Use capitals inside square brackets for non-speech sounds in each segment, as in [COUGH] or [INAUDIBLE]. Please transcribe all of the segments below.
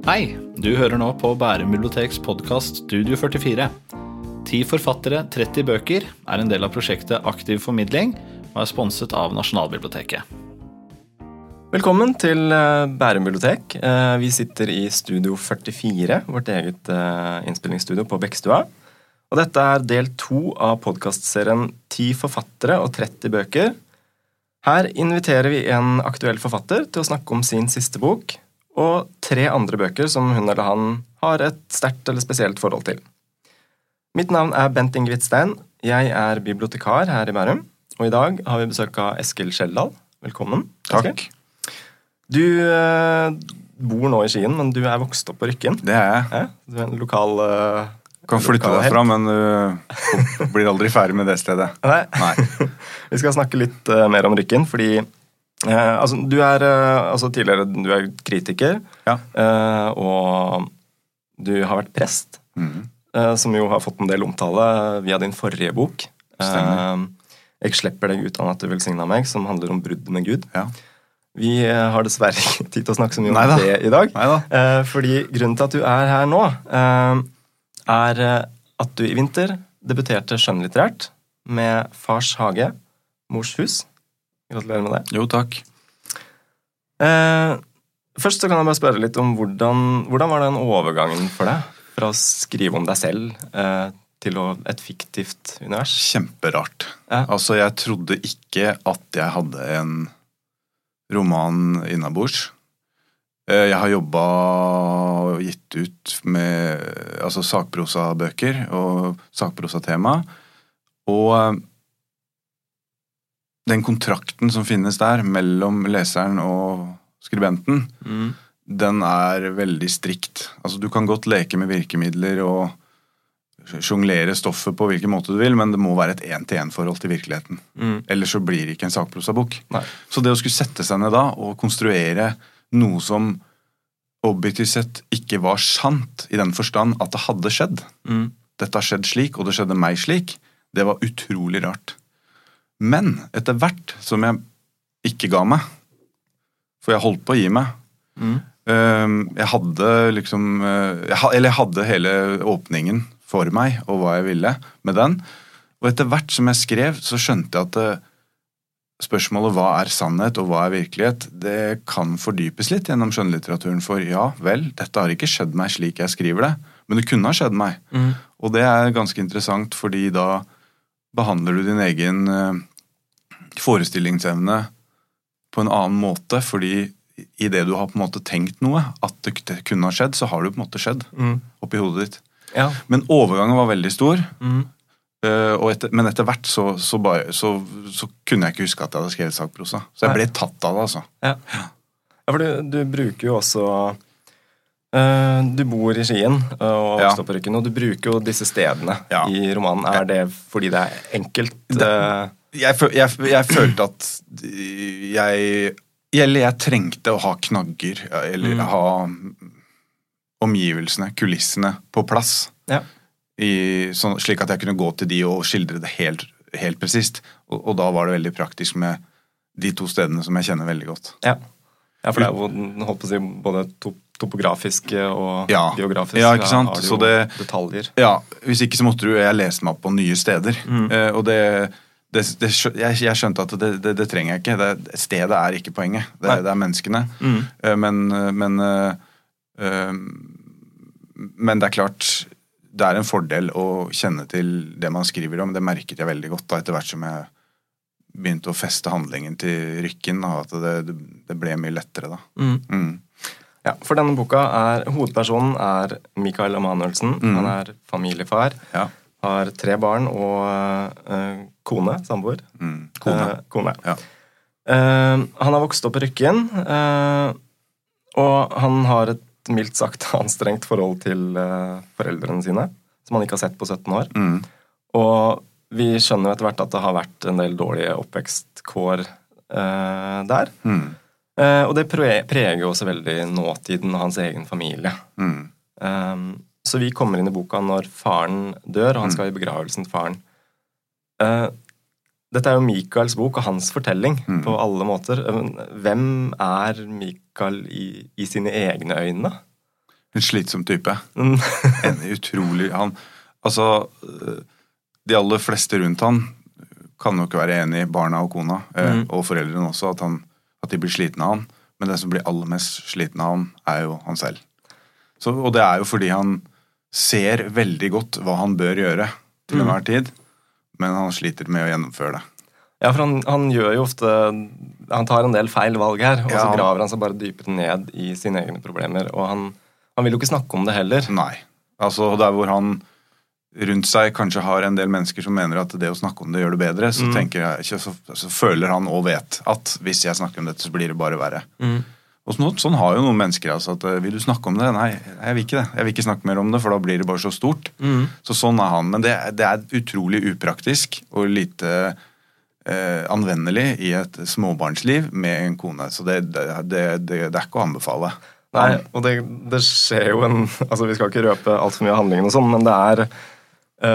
Hei, du hører nå på Bærum biblioteks podkast Studio 44. Ti forfattere, 30 bøker er en del av prosjektet Aktiv formidling og er sponset av Nasjonalbiblioteket. Velkommen til eh, Bærum bibliotek. Eh, Vi sitter i Studio 44, vårt eget eh, innspillingsstudio på Bekkstua. Og dette er del to av podkastserien Ti forfattere og 30 bøker. Her inviterer vi en aktuell forfatter til å snakke om sin siste bok, og tre andre bøker som hun eller han har et sterkt eller spesielt forhold til. Mitt navn er Bent Inge Stein. Jeg er bibliotekar her i Bærum. Og i dag har vi besøk av Eskil Skjeldal. Velkommen. Eskil. Takk. Du eh, bor nå i Skien, men du er vokst opp på Rykken. Det er jeg. Ja? Du er en lokal eh, Kan flytte derfra, men du blir aldri ferdig med det stedet. Nei. Nei. [LAUGHS] Vi skal snakke litt uh, mer om Rykken, fordi eh, altså, du er eh, altså, tidligere du er kritiker, Ja. eh, og du har vært prest, Mm. eh, som jo har fått en del omtale via din forrige bok. Eh, jeg slipper deg uten at du velsigna meg, som handler om brudd med Gud. Ja. Vi eh, har dessverre ikke tid til å snakke så mye om Neida. det i dag. Neida. Eh, fordi grunnen til at du er her nå, eh, er at du i vinter debuterte skjønnlitterært med Fars hage, Mors hus. Gratulerer med det. Jo, takk. Eh, først så kan jeg bare spørre litt om hvordan, hvordan var den overgangen for deg? Fra å skrive om deg selv eh, til å, et fiktivt univers? Kjemperart. Ja. Altså, jeg trodde ikke at jeg hadde en roman innabords. Eh, Jeg har jobba og gitt ut med altså sakprosabøker og sakprosatema. Og eh, den kontrakten som finnes der mellom leseren og skribenten, Mm. den er veldig strikt. Altså, du kan godt leke med virkemidler og sjonglere stoffet på hvilken måte du vil, men det må være et én-til-én-forhold til virkeligheten. Mm. Ellers så blir det ikke en sakprosabok. Så det å skulle sette seg ned da og konstruere noe som objektivt sett ikke var sant, i den forstand at det hadde skjedd, Mm. dette har skjedd slik, og det skjedde meg slik, det var utrolig rart. Men etter hvert som jeg ikke ga meg, for jeg holdt på å gi meg Mm. Jeg hadde liksom øh, Eller jeg hadde hele åpningen for meg, og hva jeg ville med den. Og etter hvert som jeg skrev, så skjønte jeg at øh, spørsmålet hva er sannhet og hva er virkelighet, det kan fordypes litt gjennom skjønnlitteraturen. For ja vel, dette har ikke skjedd meg slik jeg skriver det, men det kunne ha skjedd meg. Mm. Og det er ganske interessant, fordi da behandler du din egen eh, forestillingsevne på en annen måte, fordi i det du har på en måte tenkt noe, at det kunne ha skjedd, så har det på en måte skjedd Mm. oppi hodet ditt. Ja. Men overgangen var veldig stor, Mm. eh, etter, men etter hvert så, så, bare, så, så kunne jeg ikke huske at jeg hadde skrevet sakprosa. Så jeg ble tatt av det, altså. Ja. ja, for du, du bruker jo også Du bor i Skien eh, og Ja. på Rykken, og du bruker jo disse stedene Ja. i romanen. Er det fordi det er enkelt? Det- eh, jeg, jeg, jeg følte at jeg Eller jeg trengte å ha knagger, eller Mm. ha omgivelsene, kulissene, på plass. ja. I, så, slik at jeg kunne gå til de og skildre det helt, helt presist. Og, og da var det veldig praktisk med de to stedene som jeg kjenner veldig godt. Ja. ja, for det er jo holdt på å si, både to topografiske og Ja. geografiske. Ja, ikke sant? Så det- detaljer. Ja, Hvis ikke så måtte du jeg lese meg opp på nye steder. Mm. Uh, og det, det, det jeg, skjønte at det, det, det trenger jeg ikke. Det, stedet er ikke poenget. Det, er menneskene. Mm. Uh, Men, men, uh, men det er klart det er en fordel å kjenne til det man skriver om. Det merket jeg veldig godt da, etter hvert som jeg begynte å feste handlingen til rykken. Da, at det, det, det ble mye lettere da. Mm. Ja, for denne boka er Hovedpersonen er Mikael Emanuelsen. Mm. Han er familiefar. Ja. Har tre barn og uh, kone, samboer. Mm. Kone. Uh, kone. Ja. Uh, han har vokst opp i Rykken, og han har et mildt sagt [LAUGHS] anstrengt forhold til foreldrene sine, som han ikke har sett på 17 år. Mm. Og vi skjønner jo etter hvert at det har vært en del dårlige oppvekstkår der. Mm. Eh, og det preger jo også veldig nåtiden og hans egen familie. Mm. Um, så vi kommer inn i boka når faren dør, og han Mm. skal i begravelsen til faren. Eh, dette er jo Michaels bok og hans fortelling Mm. på alle måter. Hvem er Michael i, i sine egne øyne? En slitsom type. Mm. [LAUGHS] En utrolig han, Altså, de aller fleste rundt han kan jo ikke være enig barna og kona, eh, Mm. og foreldrene også, at, han, at de blir slitne av han. Men den som blir aller mest sliten av han, er jo han selv. Så, og det er jo fordi han ser veldig godt hva han bør gjøre til Mm. enhver tid, men han sliter med å gjennomføre det. Ja, for han, han gjør jo ofte Han tar en del feil valg her, og Ja, så graver han seg bare dypere ned i sine egne problemer. Og han, han vil jo ikke snakke om det heller. Nei. Altså Der hvor han rundt seg kanskje har en del mennesker som mener at det å snakke om det gjør det bedre, så Mm. jeg så, så føler han og vet at hvis jeg snakker om dette, så blir det bare verre. Mm. Og sånn, sånn har jo noen mennesker. altså at eh, Vil du snakke om det? Nei, jeg vil ikke det. Jeg vil ikke snakke mer om det, for da blir det bare så stort. Mm. Så sånn er han. Men det, det er utrolig upraktisk og lite eh, anvendelig i et småbarnsliv med en kone. Så det, det, det, er ikke å anbefale. Nei, og det, det skjer jo en Altså, vi skal ikke røpe altfor mye av handlingen og sånn, men det er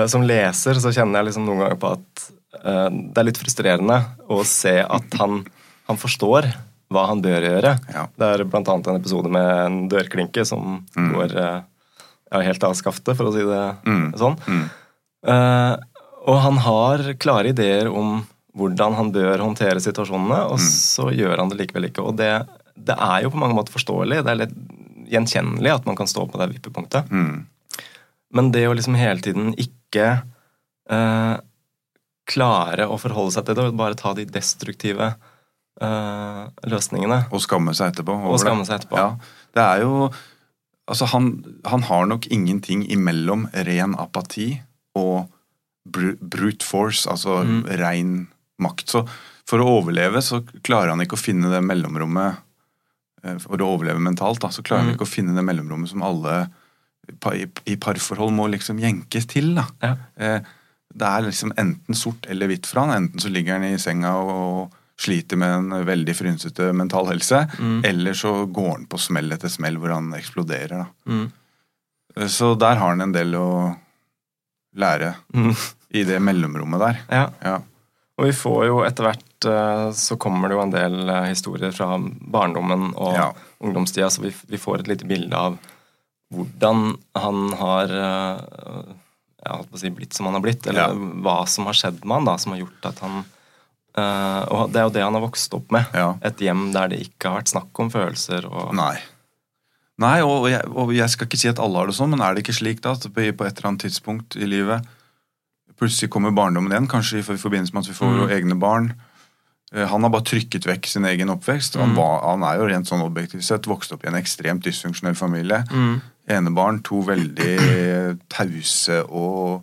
Som leser så kjenner jeg liksom noen ganger på at eh, det er litt frustrerende å se at han, han forstår hva han bør gjøre. Ja. Det er annet en episode med en dørklinke som går eh, ja, helt av skaftet, for å si det Mm. sånn. Mm. Uh, og han har klare ideer om hvordan han bør håndtere situasjonene, og så gjør han det likevel ikke. Og det, det er jo på mange måter forståelig, det er litt gjenkjennelig at man kan stå på det vippepunktet. Men det å liksom hele tiden ikke eh, klare å forholde seg til det, og bare ta de destruktive eh, løsningene Og skamme seg etterpå. og skamme seg etterpå. Ja, det er jo Altså, han, han har nok ingenting imellom ren apati og brute force, altså Mm. ren makt. Så for å overleve så klarer han ikke å finne det mellomrommet eh, For å overleve mentalt, da, så klarer han Mm. ikke å finne det mellomrommet som alle i, parforhold må liksom jenkes til. da. Ja. Eh, Det er liksom enten sort eller hvitt for han. Enten så ligger han i senga og sliter med en veldig frynsete mental helse, Mm. eller så går han på smell etter smell hvor han eksploderer. da. Mm. Eh, Så der har han en del å lære Mm. i det mellomrommet der. Ja. Ja. Og vi får jo etter hvert eh, så kommer det jo en del historier fra barndommen og Ja. ungdomstida, så vi, vi får et lite bilde av hvordan han har eh, jeg holdt på å si blitt som han har blitt, eller Ja. hva som har skjedd med han da, som har gjort at han Uh, Og det er jo det han har vokst opp med. Ja. Et hjem der det ikke har vært snakk om følelser og Nei. Nei, og jeg, og jeg skal ikke si at alle har det sånn, men er det ikke slik da at på et eller annet tidspunkt i livet plutselig kommer barndommen igjen, kanskje i forbindelse med at vi får Mm. egne barn. Eh, Han har bare trykket vekk sin egen oppvekst. Han, Mm. var, han er jo rent sånn objektivt sett vokst opp i en ekstremt dysfunksjonell familie. Mm. Enebarn, to veldig tause og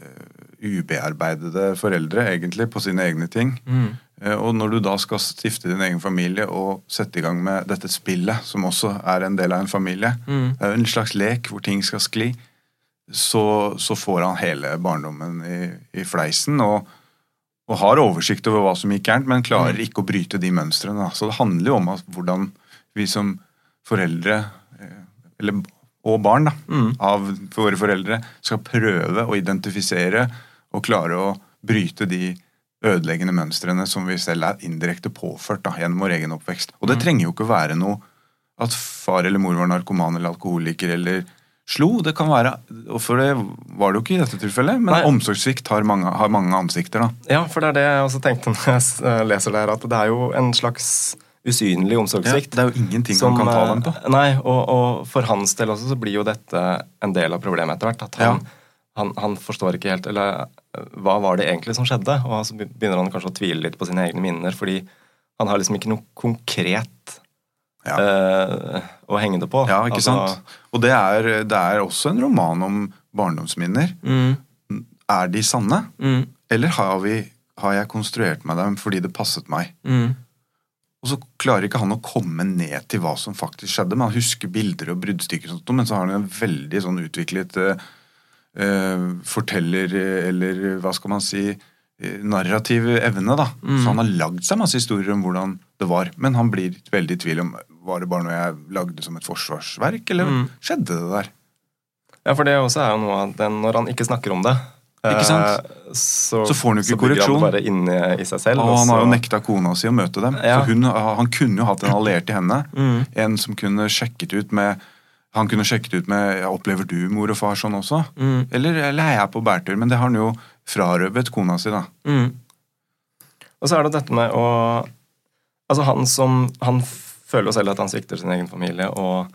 uh, ubearbeidede foreldre, egentlig, på sine egne ting. Mm. Uh, Og når du da skal stifte din egen familie og sette i gang med dette spillet, som også er en del av en familie, Mm. det er jo en slags lek hvor ting skal skli, så, så får han hele barndommen i, i fleisen. Og, og har oversikt over hva som gikk gærent, men klarer ikke å bryte de mønstrene. Så det handler jo om hvordan vi som foreldre, eh, eller, og barn da, Mm. av våre foreldre, skal prøve å identifisere og klare å bryte de ødeleggende mønstrene som vi selv er indirekte påført da, gjennom vår egen oppvekst. Og det trenger jo ikke være noe at far eller mor var narkoman eller alkoholiker eller slo. Det kan være, og for det var det jo ikke i dette tilfellet, men Nei. omsorgssvikt har mange, har mange ansikter. da. Ja, for det er det jeg også tenkte når jeg leser det her, at det er jo en slags usynlig omsorgssvikt. det er jo ingenting som, man kan ta eh, dem på. Nei, og, og for hans del også så blir jo dette en del av problemet etter hvert. At han, han, han forstår ikke helt Eller eh, hva var det egentlig som skjedde? Og så begynner han kanskje å tvile litt på sine egne minner, fordi han har liksom ikke noe konkret Ja. eh, å henge det på. Ja, ikke Altså, sant? Og det er, det er også en roman om barndomsminner. Mm, Er de sanne? mm, Eller har, vi, har jeg konstruert meg dem fordi det passet meg? mm, Og så klarer ikke han å komme ned til hva som faktisk skjedde. Man husker bilder og bruddstykker, og sånt, men så har han en veldig sånn utviklet eh, eh, forteller, eh, eller hva skal man si, narrativ evne. da. Så han har lagd seg masse historier om hvordan det var, men han blir veldig i tvil om var det bare noe jeg lagde som et forsvarsverk, eller Mm. skjedde det der? Ja, for det også er jo noe av den når han ikke snakker om det. Ikke sant? eh, Så, Så får han jo ikke korreksjon. Han bare inne i seg selv. Og han har jo nekta kona si å møte dem. Ja. Så hun, han kunne jo hatt en alliert i henne. Mm. En som kunne sjekket ut med Han kunne sjekket ut med ja, opplever du mor og far sånn også. Mm. Eller, eller er jeg på bærtur? Men det har han jo frarøvet kona si, da. Mm. Og så er det dette med å Altså, han som Han føler jo selv at han svikter sin egen familie, og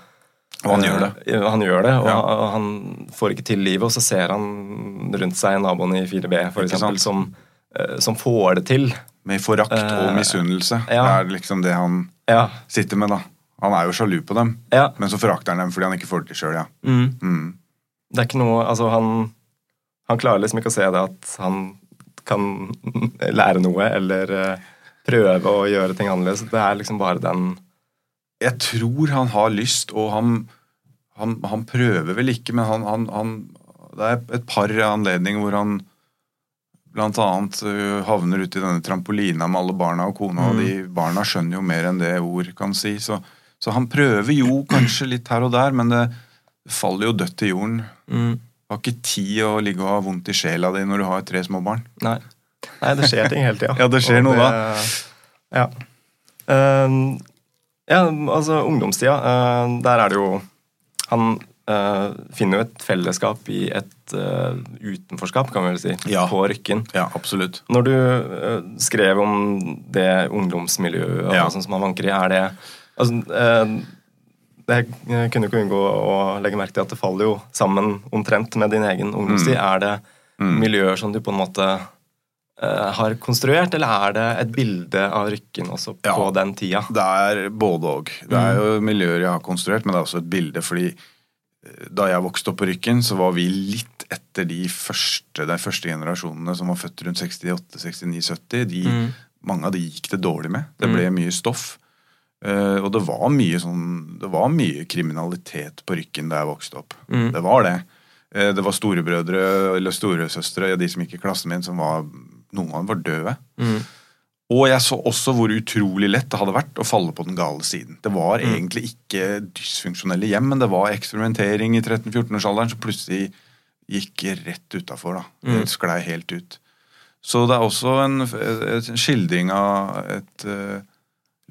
Og han gjør det. Eh, Han gjør det, og Ja. han får ikke til livet, og så ser han rundt seg naboen i 4B, for eksempel, som, eh, som får det til. Med forakt og Eh, misunnelse. ja. Det er liksom det han Ja. sitter med, da. Han er jo sjalu på dem, ja. men så forakter han dem fordi han ikke får det til sjøl, ja. Mm. Mm. Det er ikke noe Altså, han, han klarer liksom ikke å se det at han kan [LAUGHS] lære noe, eller prøve å gjøre ting annerledes. Det er liksom bare den Jeg tror han har lyst, og han, han, han prøver vel ikke, men han, han, han Det er et par anledninger hvor han annet øh, havner ute i denne trampolina med alle barna og kona, og de barna skjønner jo mer enn det ord kan si. Så, så han prøver jo [CLEARS THROAT] kanskje litt her og der, men det faller jo dødt til jorden. mm, Du har ikke tid å ligge og ha vondt i sjela di når du har tre små barn. Nei. Nei, det skjer ting hele tida. Ja, det skjer Og noe det- Ja. Ehm, ja, altså ungdomstida, eh, der er det jo Han eh, finner jo et fellesskap i et eh, utenforskap, kan vi vel si, Ja. på Rykken. Ja, absolutt. Når du skrev om det ungdomsmiljøet Ja. som han vanker i, er det altså, det jeg kunne ikke unngå å legge merke til at det faller jo sammen omtrent med din egen ungdomstid. Mm. Er det miljøer som du på en måte har konstruert, eller er det et bilde av Rykken også på Ja. den tida? Det er både og. Det er jo miljøer jeg har konstruert, men det er også et bilde fordi eh, da jeg vokste opp på Rykken, så var vi litt etter de første, de første generasjonene som var født rundt 68, 69, 70. De, Mm. Mange av de gikk det dårlig med. Det ble mye stoff. Eh, og det var mye sånn Det var mye kriminalitet på Rykken da jeg vokste opp. Mm. Det var det. Eh, det var storebrødre eller storesøstre, de som gikk i klassen min, som var Noen av dem var døde. Mm. Og jeg så også hvor utrolig lett det hadde vært å falle på den gale siden. Det var Mm. egentlig ikke dysfunksjonelle hjem, men det var eksperimentering i 13-14-årsalderen som plutselig gikk rett utafor. Mm. Det sklei helt ut. Så det er også en, en skildring av et uh,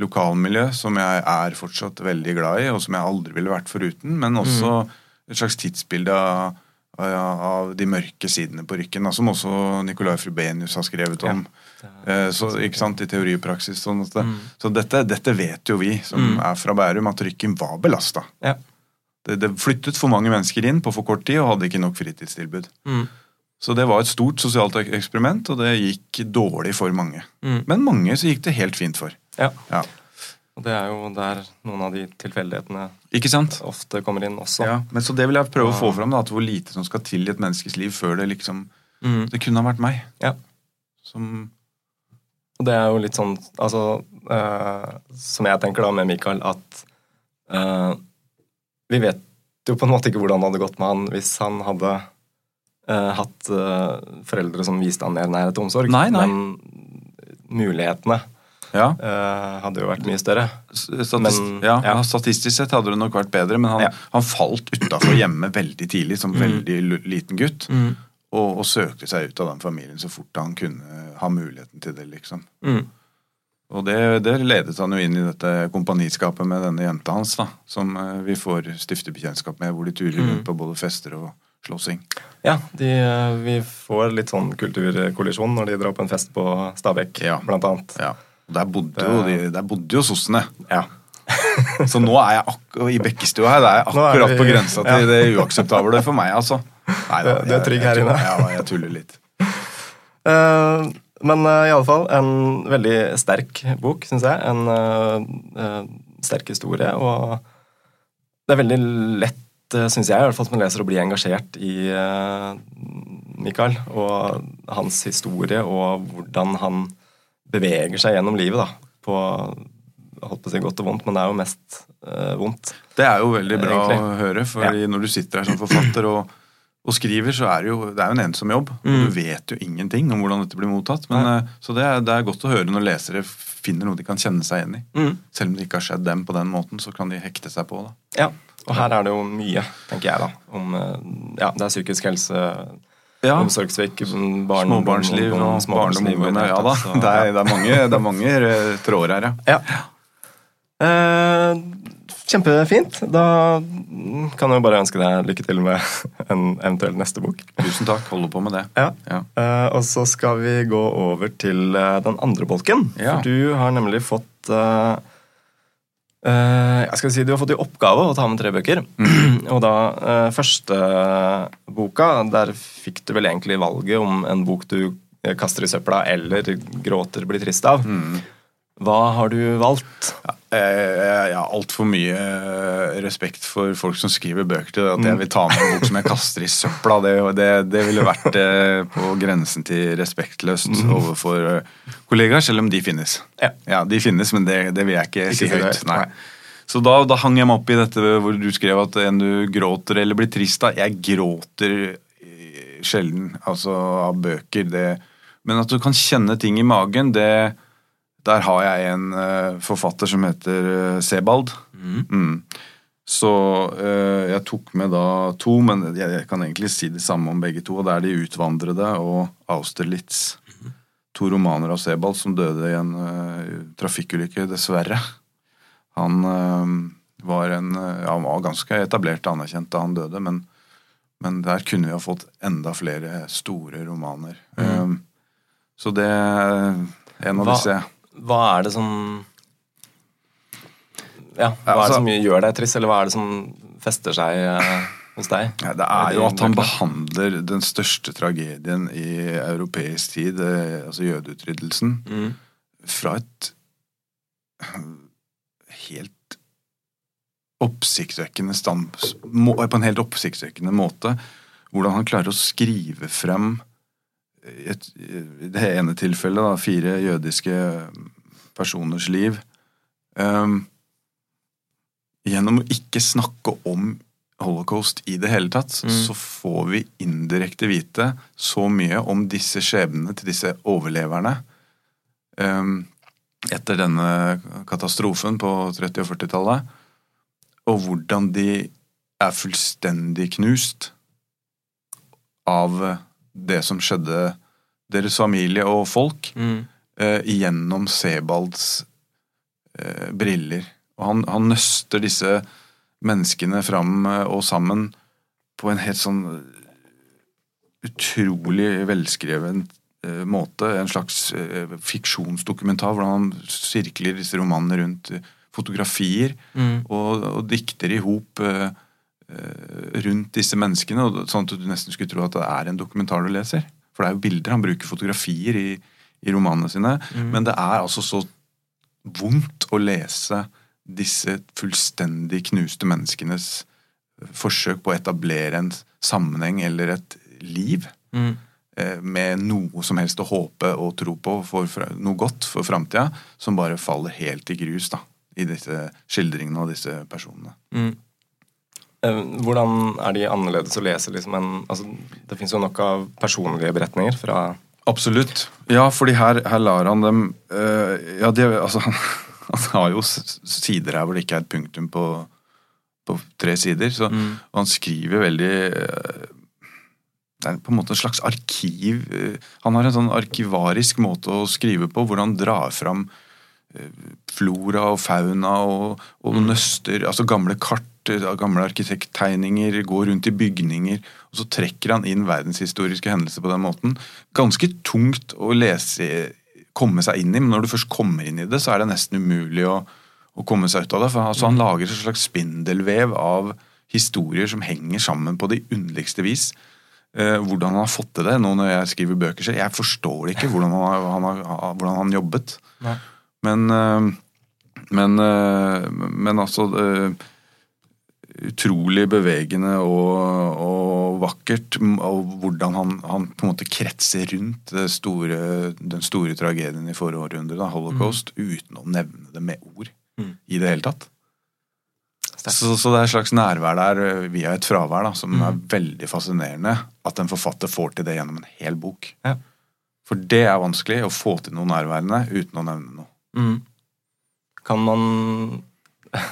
lokalmiljø som jeg er fortsatt veldig glad i, og som jeg aldri ville vært foruten, men også Mm. et slags tidsbilde av, av, de mørke sidene på Rykken, da, som også Nicolai Frubenius har skrevet om. Eh, Så, ikke sant, I teori og praksis. Sånn det, Mm. Så dette, dette vet jo vi som er fra Bærum, at Rykken var belasta. Ja. Det, det flyttet for mange mennesker inn på for kort tid og hadde ikke nok fritidstilbud. Mm. Så det var et stort sosialt eksperiment, og det gikk dårlig for mange. Mm. Men mange så gikk det helt fint for. Ja. Ja. Og det er jo der noen av de tilfeldighetene Ikke sant? ofte kommer inn også. Ja, men Så det vil jeg prøve å få fram, da, at hvor lite som skal til i et menneskes liv før det liksom Mm. Det kunne ha vært meg. Ja. Som Og det er jo litt sånn altså, eh, Som jeg tenker da med Mikael, at eh, vi vet jo på en måte ikke hvordan det hadde gått med han hvis han hadde eh, hatt eh, foreldre som viste han mer nærhet og omsorg. Nei, nei. Men mulighetene Ja. eh, hadde jo vært mye større. Statist, Men- ja, ja. Statistisk sett hadde det nok vært bedre, men han, han falt utafor hjemme veldig tidlig som veldig liten gutt. Og, og søkte seg ut av den familien så fort han kunne ha muligheten til det. liksom. Mm. Og det, det ledet han jo inn i dette kompaniskapet med denne jenta hans, da, som eh, vi får stifte bekjentskap med, hvor de turer rundt på både fester og slåssing. Ja, de, eh, vi får litt sånn kulturkollisjon når de drar på en fest på Stabekk, Ja. blant annet. Ja. Der bodde jo, de, der bodde jo sossene. Ja. [LAUGHS] Så nå er jeg i Bekkestua her, det er jeg akkurat på grensa til det uakseptable for meg, altså. Nei, da, [LAUGHS] Du er trygg her inne. Ja, jeg tuller litt. [LAUGHS] Eh, men uh, i alle fall en veldig sterk bok, syns jeg. En uh, eh, sterk historie. Og det er veldig lett, uh, syns jeg, i hvert fall som en leser, å bli engasjert i uh, Mikael og hans historie og hvordan han beveger seg gjennom livet. da, på holdt på å si godt og vondt, men det er jo mest eh, vondt. Det er jo veldig bra Egentlig. å høre, for når du sitter her som forfatter og, og skriver, så er det jo det er jo en ensom jobb. Og Mm. du vet jo ingenting om hvordan dette blir mottatt. Men, ja. så det er, det er godt å høre når lesere finner noe de kan kjenne seg igjen i. Mm. Selv om det ikke har skjedd dem på den måten, så kan de hekte seg på. da. Ja, og her er det jo mye, tenker jeg, da. Om eh, Ja, det er psykisk helse, Ja, omsorgssvikt, barn, Småbarnsliv og småbarnsliv barndom. Ja da, så- det er, det er mange, det er mange eh, tråder her, ja. Ja. Eh, Kjempefint. Da kan jeg bare ønske deg lykke til med [LAUGHS] en eventuell neste bok. Tusen takk. Holder på med det. Ja. Ja. Eh, og så skal vi gå over til eh, den andre bolken. Ja. For du har nemlig fått eh, Jeg skal si Du har fått i oppgave å ta med tre bøker. [CLEARS THROAT] og da eh, første boka, der fikk du vel egentlig valget om en bok du eh, kaster i søpla eller gråter blir trist av. Hva har du valgt? Jeg, jeg har altfor mye eh, respekt for folk som skriver bøker til at jeg vil ta med en bok som jeg kaster i søpla. Det, det, det ville vært eh, på grensen til respektløst overfor eh, kollegaer, selv om de finnes. Ja. de finnes, men det, det vil jeg ikke, Ikke si høyt. Nei. Så da, da hang jeg meg opp i dette hvor du skrev at en du gråter eller blir trist av. Jeg gråter eh, sjelden altså av bøker. Det, men at du kan kjenne ting i magen, det Der har jeg en uh, forfatter som heter uh, Sebald. Mm. Så uh, jeg tok med da to, men jeg, jeg kan egentlig si det samme om begge to. og Det er De utvandrede og Austerlitz. To romaner av Sebald som døde i en trafikkulykke, dessverre. Han var en ja, Han var ganske etablert og anerkjent da han døde, men, men der kunne vi ha fått enda flere store romaner. Um, så det er en av Hva- disse Hva er det som Ja, hva er altså- det som gjør deg trist, eller hva er det som fester seg eh, hos deg? Ja, det er jo at han behandler den største tragedien i europeisk tid, eh, altså jødeutryddelsen, Mm. fra et helt oppsiktsvekkende stand, på en helt oppsiktsvekkende måte. Hvordan han klarer å skrive frem i det ene tilfellet da, fire jødiske personers liv um, gjennom å ikke snakke om holocaust i det hele tatt, Mm. så får vi indirekte vite så mye om disse skjebnene til disse overleverne um, etter denne katastrofen på 30- og 40-tallet, og hvordan de er fullstendig knust av det som skjedde deres familie og folk Mm. eh, gjennom Sebalds eh, briller. Og han, han nøster disse menneskene fram eh, og sammen på en helt sånn utrolig velskreven eh, måte. En slags fiksjonsdokumentar hvordan han sirkler disse romanene rundt fotografier Mm. og, og dikter i hop rundt disse menneskene, sånn at du nesten skulle tro at det er en dokumentar du leser. For det er jo bilder. Han bruker fotografier i, i romanene sine. Men det er altså så vondt å lese disse fullstendig knuste menneskenes forsøk på å etablere en sammenheng eller et liv Mm. eh, med noe som helst å håpe og tro på for noe godt for framtida, som bare faller helt i grus da, i disse skildringene av disse personene. Mm. Eh, Hvordan er de annerledes å lese? Liksom, en, altså, det fins jo nok av personlige beretninger fra Absolutt. Ja, fordi her, her lar han dem uh, Ja, de, altså, han, [LAUGHS] han har jo sider her hvor det ikke er et punktum på, på tre sider. Så, Og han skriver veldig uh, Det er på en måte en slags arkiv Han har en sånn arkivarisk måte å skrive på, hvor han drar fram eh, flora og fauna og, og nøster Altså gamle kart, eh, gamle arkitekttegninger, går rundt i bygninger. Og så trekker han inn verdenshistoriske hendelser på den måten. Ganske tungt å lese, komme seg inn i, men når du først kommer inn i det, så er det nesten umulig å, å komme seg ut av det. For altså, han lager et slags spindelvev av historier som henger sammen på de underligste vis. Eh, hvordan han har fått til det nå når jeg skriver bøker selv. Jeg forstår ikke hvordan han, har, han har, hvordan han jobbet. Nei. Men, eh, men, eh, men altså eh, Utrolig bevegende og, og vakkert. Og hvordan han, han på en måte kretser rundt det store, den store tragedien i forrige århundre, da, holocaust, uten å nevne det med ord Mm. i det hele tatt. Så, så det er et slags nærvær der via et fravær da, som Mm. er veldig fascinerende. At en forfatter får til det gjennom en hel bok. Ja. For det er vanskelig å få til noe nærværende uten å nevne noe. Mm. Kan man [LAUGHS]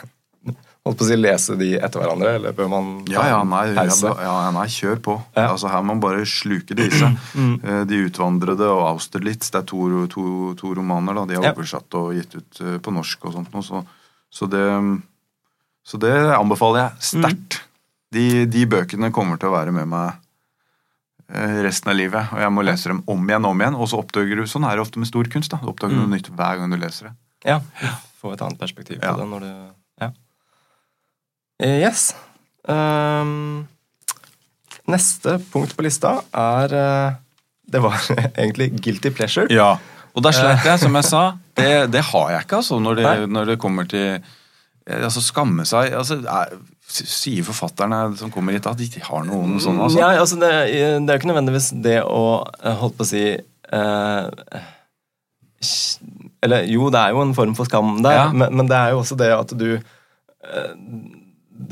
holdt på å si lese de etter hverandre, eller bør man Ja, ja, nei, pause? ja, nei kjør på. Ja. Altså, her må man bare sluke disse. seg. Mm. Eh, De utvandrede og Austerlitz, det er to, to, to romaner. da, De har Ja. oversatt og gitt ut eh, på norsk og sånt. noe, Så, så det Så det anbefaler jeg sterkt. De, de bøkene kommer til å være med meg resten av livet. Og jeg må lese dem om igjen og om igjen. Og så oppdager du, sånn er det ofte med stor kunst. da, Du oppdager noe nytt hver gang du leser det. Ja, få et annet perspektiv på Ja. det når du Ja. Eh, Yes. Um, neste punkt på lista er eh, Det var [LAUGHS] egentlig guilty pleasure. Ja, og da slet jeg, som jeg sa. Det, det har jeg ikke, altså, når det, når det kommer til eh, Altså, skamme seg altså, er, Sier forfatterne som kommer hit, at de ikke har noen sånne? Altså. Ja, altså det, det er jo ikke nødvendigvis det å eh, Holdt på å si eh, Eller jo, det er jo en form for skam der, Ja. men, men det er jo også det at du eh,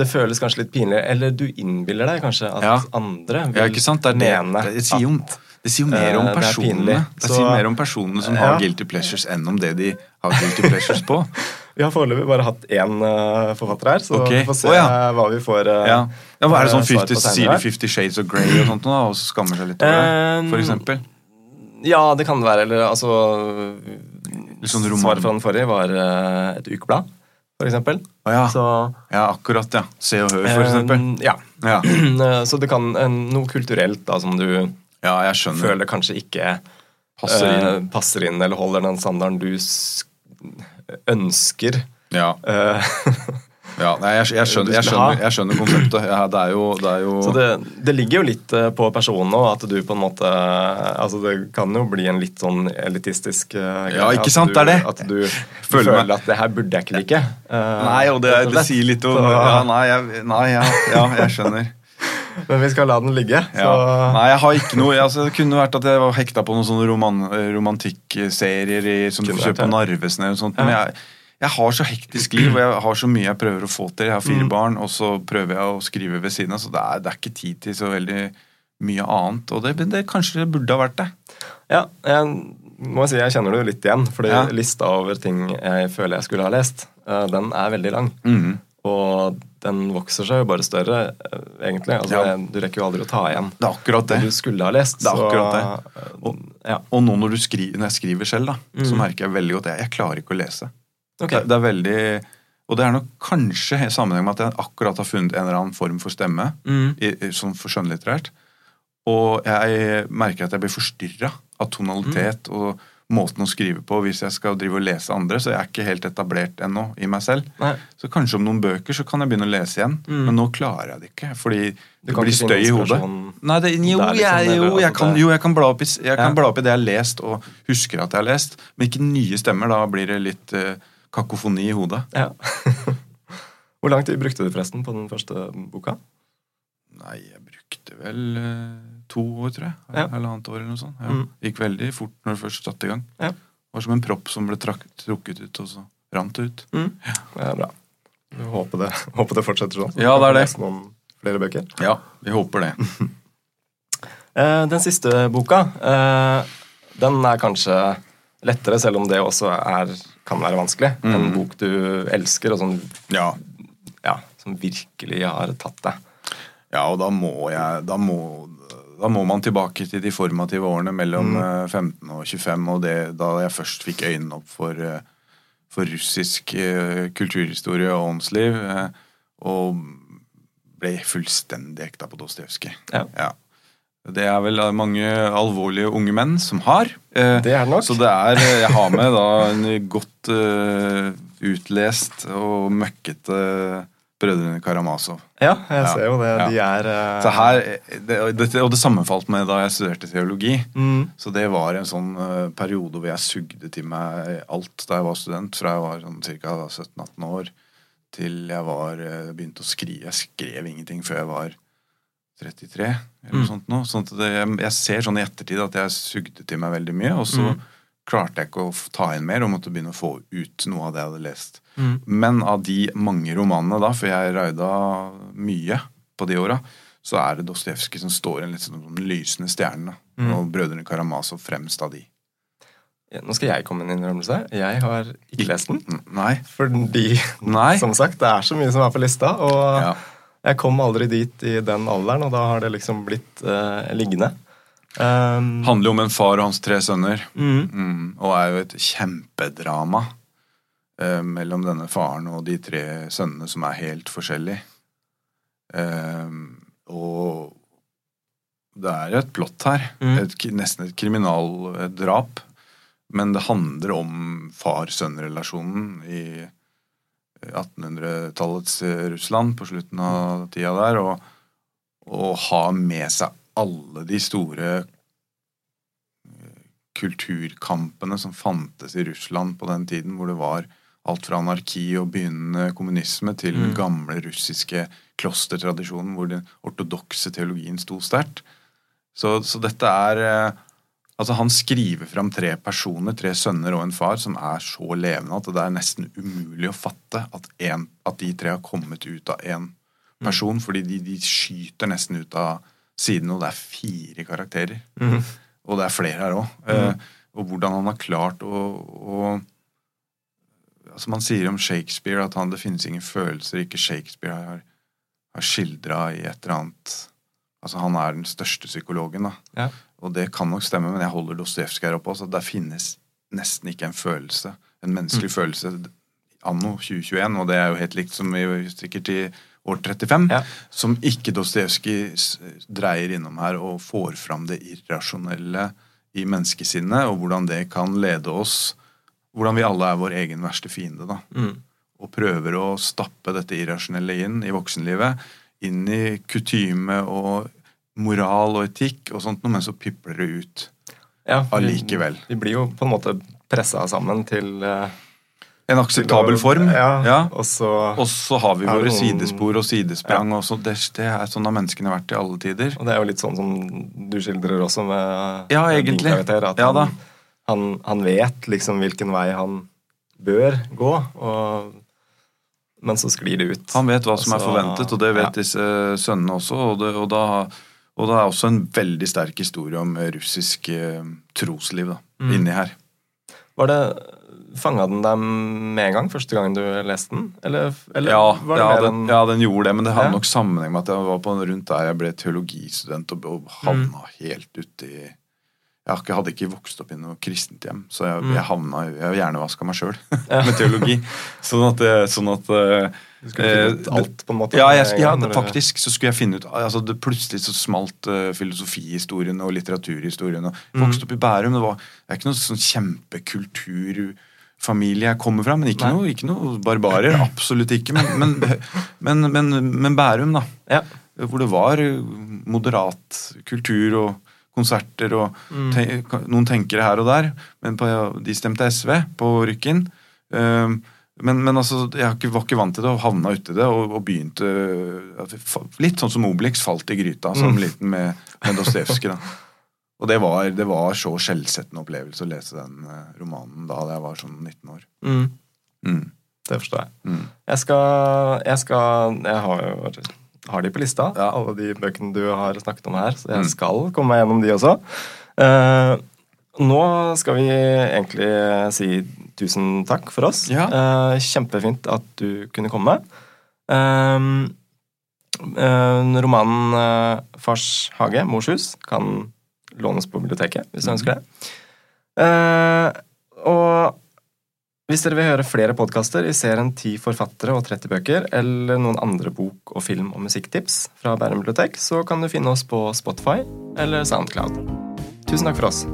Det føles kanskje litt pinlig, eller du innbiller deg kanskje at Ja. andre vil Ja, ikke sant? Det, er det, mene det, sier jo, det sier jo mer om personene det. Det sier mer om personene som Ja. har guilty pleasures, enn om det de har guilty pleasures på. [LAUGHS] Vi har foreløpig bare hatt én eh, forfatter her, så okay. vi får se oh, ja. eh, hva vi får. eh, Ja. ja, hva er det sånn eh, 50, Sier de her. 50 Shades of Grey og sånt, da, og så skammer seg litt over det? Eh, eksempel. Ja, det kan det være. Eller altså sånn Svaret fra den forrige var uh, et ukeblad, for eksempel. Å ja. Så, ja, akkurat. ja. Se og hør, for eksempel. eh, ja. Ja, [CLEARS THROAT] Så det kan eh, noe kulturelt da, som du føler kanskje ikke Passer inn. eh, passer inn, eller holder den standarden du ønsker. Ja, Eh, [LAUGHS] ja nei, jeg, jeg, skjønner, jeg, skjønner, jeg skjønner konseptet. Ja, det er jo, det er jo Så det, det ligger jo litt eh, på personen òg, at du på en måte Altså det kan jo bli en litt sånn elitistisk eh, greie. Ja, ikke sant, du, det er det. At du Føler [LAUGHS] føler, meg- at det her burde jeg ikke like. Nei, og det, det sier litt om Så- ja, Nei, nei jeg skjønner. Men vi skal la den ligge. Ja. Nei, jeg har ikke noe altså, Det kunne vært at jeg var hekta på noen sånne roman, romantikkserier som du kjøper på. Narvesen eller noe sånt. Men jeg, jeg har så hektisk liv, og jeg har så mye jeg prøver å få til. Jeg har fire Mm. barn, og så prøver jeg å skrive ved siden av, så det er, det er ikke tid til så veldig mye annet. Og det, det kanskje det burde ha vært det. ja, jeg må si jeg kjenner det jo litt igjen. Fordi Ja. lista over ting jeg føler jeg skulle ha lest, eh, den er veldig lang. Mhm. Og den vokser seg jo bare større, eh, egentlig. Altså, Ja. Du rekker jo aldri å ta igjen Det er akkurat det. det du skulle ha lest. Det er så, akkurat eh, Ja. Og nå når, du skriver, når jeg skriver selv, da, så Mhm. merker jeg veldig godt at jeg, jeg klarer ikke å lese. Okay. Det, det er veldig Og det er nok kanskje i sammenheng med at jeg akkurat har funnet en eller annen form for stemme. Mm. i, som for skjønnlitterært. Og jeg merker at jeg blir forstyrra av tonalitet og måten å skrive på hvis jeg skal drive og lese andre, så jeg er ikke helt etablert ennå i meg selv. Nei. Så kanskje om noen bøker så kan jeg begynne å lese igjen. Mm. men nå klarer jeg det ikke. Fordi det blir støy i hodet. Nei, det, jo, liksom, jeg, jo, jeg kan, jo, jeg kan bla opp i, jeg kan Ja. bla opp i det jeg har lest og husker at jeg har lest, men ikke nye stemmer. Da blir det litt uh, kakofoni i hodet. Ja. [LAUGHS] Hvor lang tid brukte du forresten på den første boka? Nei, jeg brukte vel eh, to år, tror jeg. Ja. Halvannet år eller noe sånt. Ja. Mm. Gikk veldig fort når det først satte i gang. Ja. Det var som en propp som ble trak trukket ut, og så rant det ut. Mm. Det er bra. Vi håper det, [LAUGHS] håper det fortsetter sånn. Ja, det er det. Noen flere bøker. Ja, vi håper det. [LAUGHS] Eh, den siste boka, eh, den er kanskje lettere, selv om det også er, kan være vanskelig. En Mm. bok du elsker, og som, Ja. ja, som virkelig har tatt deg. ja, og da må jeg da må, da må man tilbake til de formative årene mellom mm. 15 og 25, og det, da jeg først fikk øynene opp for, eh, for russisk eh, kulturhistorie og åndsliv, eh, og ble fullstendig ekta på Dostojevskij. Ja. Ja. Det er vel mange alvorlige unge menn som har. Eh, Det er nok. Så det er eh, Jeg har med da en godt eh, utlest og møkkete Brødrene Karamazov. Ja, jeg ser jo det. ja. De er uh... Så her, det, det, Og det sammenfalt med da jeg studerte teologi. mm, Så det var en sånn uh, periode hvor jeg sugde til meg alt da jeg var student. Fra jeg var sånn ca. 17-18 år til jeg var, uh, begynte å skrive. Jeg skrev ingenting før jeg var 33. eller noe Mm. sånt nå. Sånn at det, jeg, jeg ser sånn i ettertid at jeg sugde til meg veldig mye. Og så Mm. Klarte jeg ikke å ta inn mer og måtte begynne å få ut noe av det jeg hadde lest. mm. Men av de mange romanene da, for jeg raida mye på de åra, så er det Dostojevskij som står en litt sånn den lysende stjerne. Mm. Og Brødrene Karamazov fremst av de. Nå skal jeg komme med en innrømmelse. Jeg har ikke lest den. Nei. Fordi, Nei. som sagt, det er så mye som er på lista. Og Ja. jeg kom aldri dit i den alderen, og da har det liksom blitt eh, liggende. Um, Handler jo om en far og hans tre sønner. mm, Mm, og er jo et kjempedrama. eh, mellom denne faren og de tre sønnene som er helt forskjellige. Eh, og det er et plott her. Mm. Et, nesten et kriminaldrap. Men det handler om far-sønn-relasjonen i 1800-tallets Russland på slutten av tida der. Og, og ha med seg alle de store eh, kulturkampene som fantes i Russland på den tiden, hvor det var alt fra anarki og begynnende kommunisme til den Mm. gamle russiske klostertradisjonen hvor den ortodokse teologien sto sterkt. Så, så dette er eh, Altså Han skriver fram tre personer, tre sønner og en far, som er så levende at det er nesten umulig å fatte at, en, at de tre har kommet ut av én person. Fordi de, de skyter nesten ut av siden, og det er fire karakterer. Mhm. Og det er flere her òg. Eh, og hvordan han har klart å, å Altså Man sier om Shakespeare at han, det finnes ingen følelser ikke Shakespeare har, har skildra i et eller annet Altså Han er den største psykologen. da Ja. Og det kan nok stemme, men jeg holder Dostojevskij her oppe Altså, Der finnes nesten ikke en følelse. En menneskelig følelse anno 2021, og det er jo helt likt som vi sikkert i år 35, Ja. som ikke Dostojevskij dreier innom her og får fram det irrasjonelle i menneskesinnet, og hvordan det kan lede oss Hvordan vi alle er vår egen verste fiende. da Mm. og prøver å stappe dette irrasjonelle inn i voksenlivet. Inn i kutyme og moral og etikk og sånt, men så pipler det ut Ja, vi- allikevel. Vi blir jo på en måte pressa sammen til eh, En akseptabel form. Ja, Ja. Og så Og så har vi våre noen- sidespor og sidesprang. Og så det, det er Sånn har menneskene vært i alle tider. Og det er jo litt sånn som du skildrer også med Ja, med din karakter. At Ja, han, han, han vet liksom hvilken vei han bør gå, og, men så sklir det ut. Han vet hva som er Altså, forventet, og det vet ja. disse sønnene også. Og det, og, da, og det er også en veldig sterk historie om russisk eh, trosliv da, Mm. inni her. Var det Fanga den deg med en gang første gangen du leste den? Eller, eller Ja, var det ja, mer den, en ja, den gjorde det, men det hadde Ja. nok sammenheng med at jeg var på rundt der jeg ble teologistudent og, og havna helt uti jeg hadde ikke vokst opp i noe kristent hjem, så jeg, Mm. jeg havna Jeg hjernevaska meg sjøl [LAUGHS] med teologi. Sånn at, sånn at eh, Du skulle finne ut eh, alt, på en måte? Ja, jeg, ja gang faktisk så skulle jeg finne ut altså det Plutselig så smalt uh, filosofihistorien og litteraturhistorien. Og Mm. Vokste opp i Bærum. Det var det er ikke noe sånn kjempekulturfamilie jeg kommer fra, men ikke noe, ikke noe barbarer. Absolutt ikke. Men, men, [LAUGHS] men, men, men Bærum, da. Ja. Hvor det var moderat kultur og konserter og Mm. te, noen tenkere her og der. Men på, de stemte SV på Rykken. Um, men, men altså, jeg var ikke vant til det og havna uti det og, og begynte Litt sånn som Obelix falt i gryta som Mm. liten med, med Dostojevskij. [LAUGHS] Og det var, det var så skjellsettende opplevelse å lese den eh, romanen da jeg var sånn 19 år. Mm, Mm, det forstår jeg. mm. Jeg skal Jeg, skal, jeg har, har de på lista, Ja. alle de bøkene du har snakket om her. Så jeg Mm. skal komme meg gjennom de også. Uh, nå skal vi egentlig si tusen takk for oss. Ja. Uh, kjempefint at du kunne komme. Eh, romanen 'Fars hage', Mors hus, kan lånes på biblioteket hvis du Mhm. ønsker det. Uh, og hvis dere vil høre flere podkaster i serien 10 forfattere og 30 bøker, eller noen andre bok- og film- og musikktips fra Bærum bibliotek, så kan du finne oss på Spotify eller Soundcloud. Tusen takk for oss.